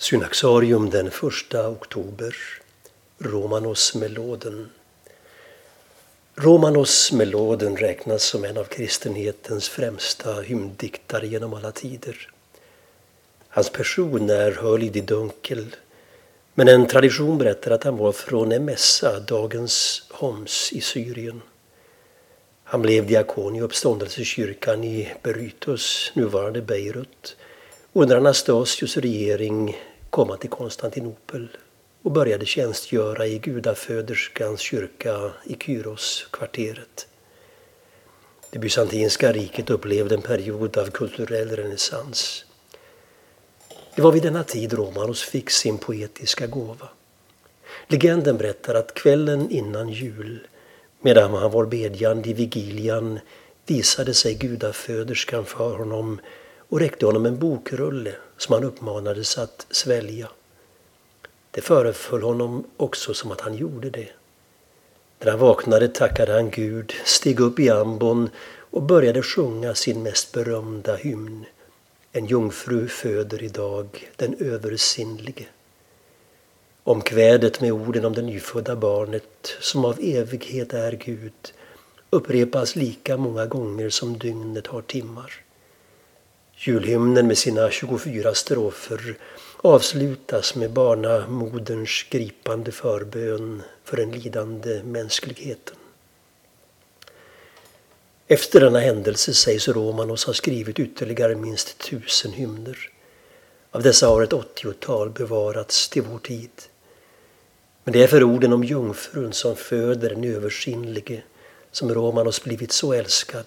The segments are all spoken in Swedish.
Synaxarium den 1 oktober. Romanos-meloden. Romanos-meloden räknas som en av kristenhetens främsta hymndiktare genom alla tider. Hans person är höljd i dunkel, men en tradition berättar att han var från Emessa, dagens Homs i Syrien. Han blev diakon i uppståndelsekyrkan i Berytus, nuvarande Beirut, under Anastasius regering kom han till Konstantinopel och började tjänstgöra i gudaföderskans kyrka i Kyros-kvarteret. Det bysantinska riket upplevde en period av kulturell renässans. Det var vid denna tid Romanos fick sin poetiska gåva. Legenden berättar att kvällen innan jul, medan han var bedjande i vigilian, visade sig gudaföderskan för honom och räckte honom en bokrulle som han uppmanades att svälja. Det föreföll honom också som att han gjorde det. När han vaknade tackade han Gud, steg upp i ambon och började sjunga sin mest berömda hymn. En jungfru föder idag den översinnlige. Omkvädet med orden om det nyfödda barnet som av evighet är Gud upprepas lika många gånger som dygnet har timmar. Julhymnen med sina 24 strofer avslutas med barnamoderns gripande förbön för den lidande mänskligheten. Efter denna händelse sägs Romanos ha skrivit ytterligare minst tusen hymner. Av dessa har ett åttiotal bevarats till vår tid. Men det är för orden om jungfrun som föder den översinnlige som Romanos blivit så älskad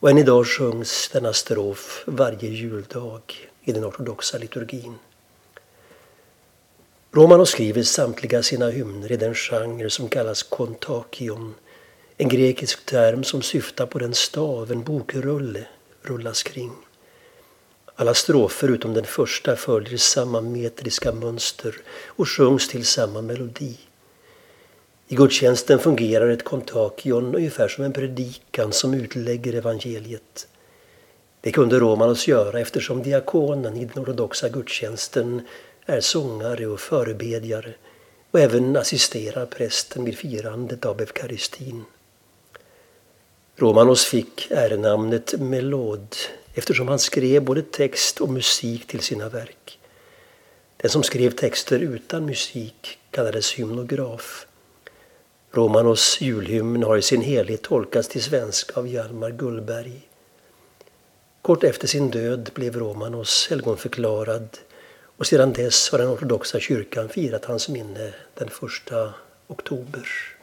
och än idag sjungs denna strof varje juldag i den ortodoxa liturgin. Romano skriver samtliga sina hymner i den genre som kallas kontakion, en grekisk term som syftar på den stav en bokrulle rullas kring. Alla strofer utom den första följer samma metriska mönster och sjungs till samma melodi. I gudstjänsten fungerar ett kontakion ungefär som en predikan som utlägger evangeliet. Det kunde Romanos göra eftersom diakonen i den ortodoxa gudstjänsten är sångare och förebedjare och även assisterar prästen vid firandet av eukaristin. Romanos fick ärenamnet Melod eftersom han skrev både text och musik till sina verk. Den som skrev texter utan musik kallades hymnograf. Romanos julhymn har i sin helhet tolkats till svenska av Hjalmar Gullberg. Kort efter sin död blev Romanos helgonförklarad och sedan dess har den ortodoxa kyrkan firat hans minne den 1 oktober.